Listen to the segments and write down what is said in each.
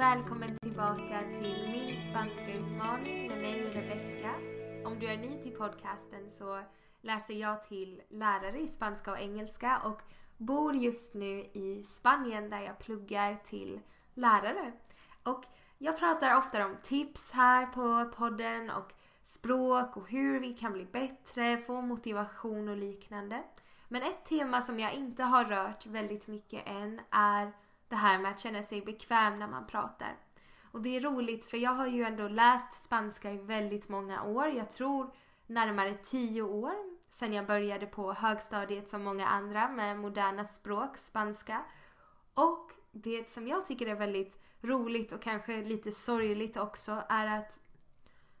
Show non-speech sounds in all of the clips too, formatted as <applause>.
Välkommen tillbaka till min spanska utmaning med mig Rebecca. Om du är ny till podcasten så läser jag till lärare i spanska och engelska och bor just nu i Spanien där jag pluggar till lärare. Och jag pratar ofta om tips här på podden och språk och hur vi kan bli bättre, få motivation och liknande. Men ett tema som jag inte har rört väldigt mycket än är det här med att känna sig bekväm när man pratar. Och det är roligt för jag har ju ändå läst spanska i väldigt många år. Jag tror närmare tio år sedan jag började på högstadiet som många andra med moderna språk, spanska. Och det som jag tycker är väldigt roligt och kanske lite sorgligt också är att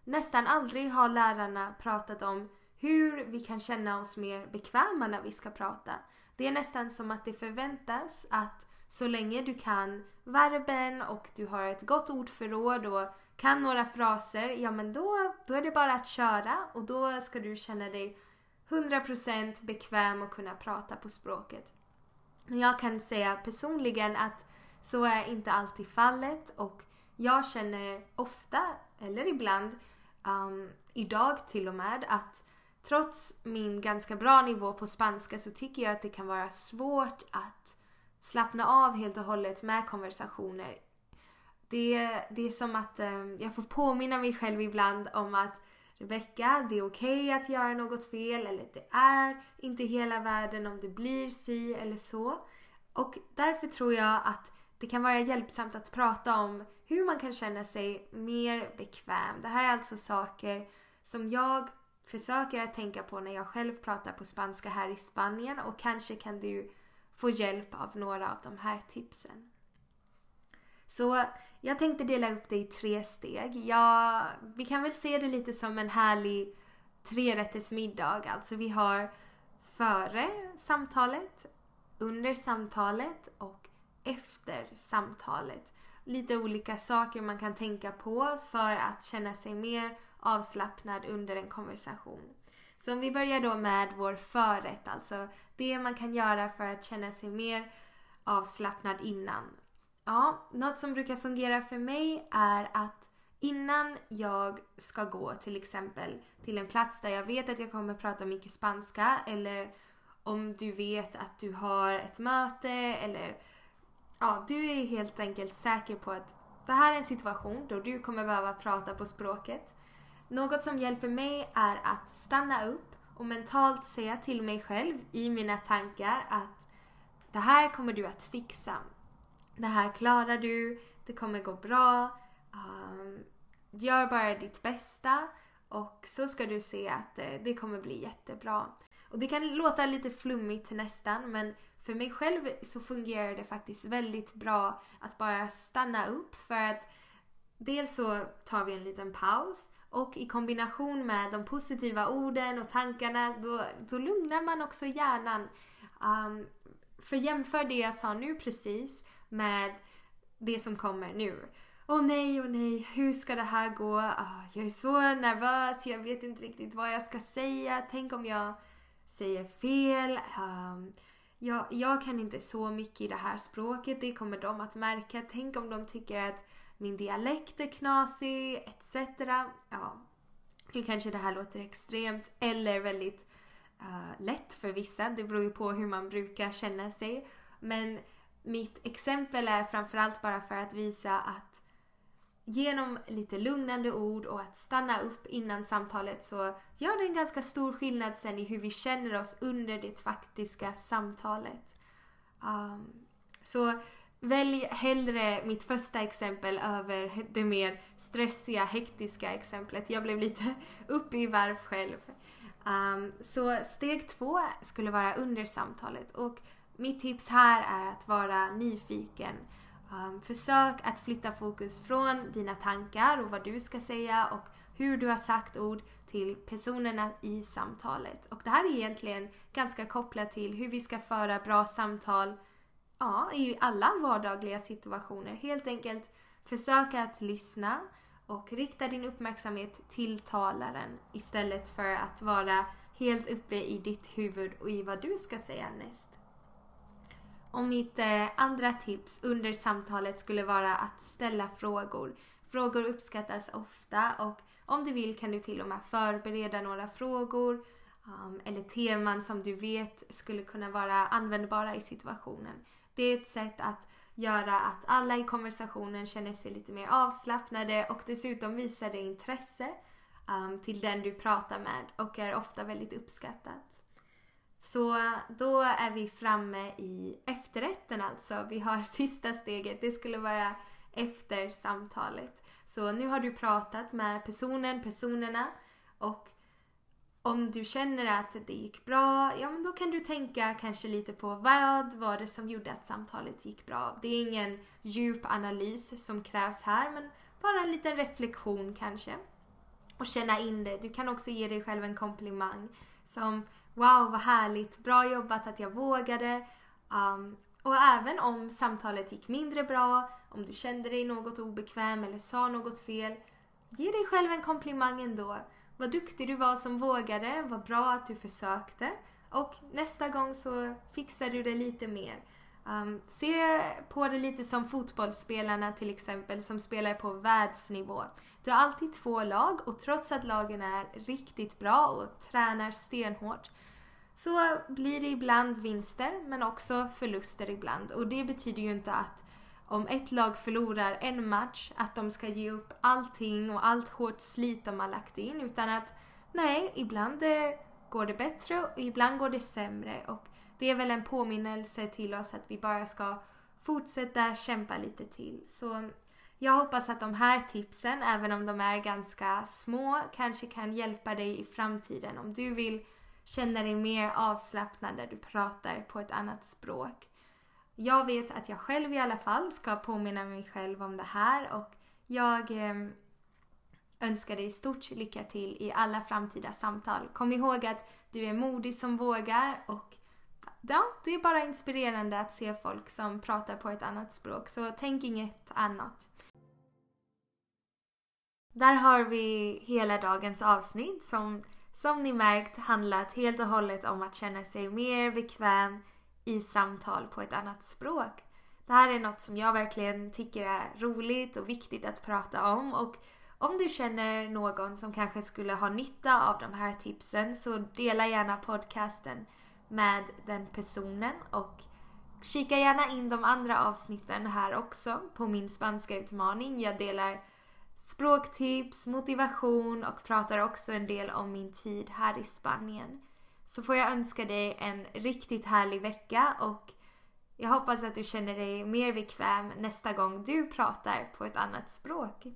nästan aldrig har lärarna pratat om hur vi kan känna oss mer bekväma när vi ska prata. Det är nästan som att det förväntas att så länge du kan verben och du har ett gott ordförråd och kan några fraser, ja men då, då är det bara att köra och då ska du känna dig 100% bekväm och kunna prata på språket. Jag kan säga personligen att så är inte alltid fallet och jag känner ofta, eller ibland, um, idag till och med, att trots min ganska bra nivå på spanska så tycker jag att det kan vara svårt att slappna av helt och hållet med konversationer. Det, det är som att eh, jag får påminna mig själv ibland om att Rebecka, det är okej okay att göra något fel eller det är inte hela världen om det blir si eller så. Och därför tror jag att det kan vara hjälpsamt att prata om hur man kan känna sig mer bekväm. Det här är alltså saker som jag försöker att tänka på när jag själv pratar på spanska här i Spanien och kanske kan du få hjälp av några av de här tipsen. Så jag tänkte dela upp det i tre steg. Ja, vi kan väl se det lite som en härlig trerättersmiddag. Alltså vi har före samtalet, under samtalet och efter samtalet. Lite olika saker man kan tänka på för att känna sig mer avslappnad under en konversation. Så om vi börjar då med vår förrätt, alltså det man kan göra för att känna sig mer avslappnad innan. Ja, något som brukar fungera för mig är att innan jag ska gå till exempel till en plats där jag vet att jag kommer prata mycket spanska eller om du vet att du har ett möte eller ja, du är helt enkelt säker på att det här är en situation då du kommer behöva prata på språket. Något som hjälper mig är att stanna upp och mentalt säga till mig själv i mina tankar att det här kommer du att fixa. Det här klarar du, det kommer gå bra. Um, gör bara ditt bästa och så ska du se att det, det kommer bli jättebra. Och det kan låta lite flummigt nästan men för mig själv så fungerar det faktiskt väldigt bra att bara stanna upp för att dels så tar vi en liten paus och i kombination med de positiva orden och tankarna då, då lugnar man också hjärnan. Um, för jämför det jag sa nu precis med det som kommer nu. Åh oh, nej, åh oh, nej, hur ska det här gå? Oh, jag är så nervös, jag vet inte riktigt vad jag ska säga. Tänk om jag säger fel. Um, jag, jag kan inte så mycket i det här språket, det kommer de att märka. Tänk om de tycker att min dialekt är knasig, etc. Ja, nu kanske det här låter extremt eller väldigt uh, lätt för vissa. Det beror ju på hur man brukar känna sig. Men mitt exempel är framförallt bara för att visa att genom lite lugnande ord och att stanna upp innan samtalet så gör det en ganska stor skillnad sen i hur vi känner oss under det faktiska samtalet. Um, så välj hellre mitt första exempel över det mer stressiga, hektiska exemplet. Jag blev lite <laughs> uppe i varv själv. Um, så steg två skulle vara under samtalet och mitt tips här är att vara nyfiken. Um, försök att flytta fokus från dina tankar och vad du ska säga och hur du har sagt ord till personerna i samtalet. Och det här är egentligen ganska kopplat till hur vi ska föra bra samtal ja, i alla vardagliga situationer. Helt enkelt försöka att lyssna och rikta din uppmärksamhet till talaren istället för att vara helt uppe i ditt huvud och i vad du ska säga näst. Och mitt eh, andra tips under samtalet skulle vara att ställa frågor. Frågor uppskattas ofta och om du vill kan du till och med förbereda några frågor um, eller teman som du vet skulle kunna vara användbara i situationen. Det är ett sätt att göra att alla i konversationen känner sig lite mer avslappnade och dessutom visar det intresse um, till den du pratar med och är ofta väldigt uppskattat. Så uh, då är vi framme i efterrätten alltså. Vi har <laughs> sista steget. Det skulle vara efter samtalet. Så nu har du pratat med personen, personerna och om du känner att det gick bra, ja men då kan du tänka kanske lite på vad var det som gjorde att samtalet gick bra. Det är ingen djup analys som krävs här men bara en liten reflektion kanske. Och känna in det. Du kan också ge dig själv en komplimang som Wow vad härligt, bra jobbat att jag vågade. Um, och även om samtalet gick mindre bra, om du kände dig något obekväm eller sa något fel, ge dig själv en komplimang ändå. Vad duktig du var som vågade, vad bra att du försökte. Och nästa gång så fixar du det lite mer. Um, se på det lite som fotbollsspelarna till exempel som spelar på världsnivå. Du har alltid två lag och trots att lagen är riktigt bra och tränar stenhårt så blir det ibland vinster men också förluster ibland. Och det betyder ju inte att om ett lag förlorar en match att de ska ge upp allting och allt hårt slit de har lagt in utan att nej, ibland eh, går det bättre och ibland går det sämre. Och det är väl en påminnelse till oss att vi bara ska fortsätta kämpa lite till. Så jag hoppas att de här tipsen, även om de är ganska små, kanske kan hjälpa dig i framtiden om du vill känna dig mer avslappnad när du pratar på ett annat språk. Jag vet att jag själv i alla fall ska påminna mig själv om det här och jag eh, önskar dig stort lycka till i alla framtida samtal. Kom ihåg att du är modig som vågar och ja, det är bara inspirerande att se folk som pratar på ett annat språk, så tänk inget annat. Där har vi hela dagens avsnitt som som ni märkt handlat helt och hållet om att känna sig mer bekväm i samtal på ett annat språk. Det här är något som jag verkligen tycker är roligt och viktigt att prata om och om du känner någon som kanske skulle ha nytta av de här tipsen så dela gärna podcasten med den personen och kika gärna in de andra avsnitten här också på min spanska utmaning. Jag delar språktips, motivation och pratar också en del om min tid här i Spanien. Så får jag önska dig en riktigt härlig vecka och jag hoppas att du känner dig mer bekväm nästa gång du pratar på ett annat språk.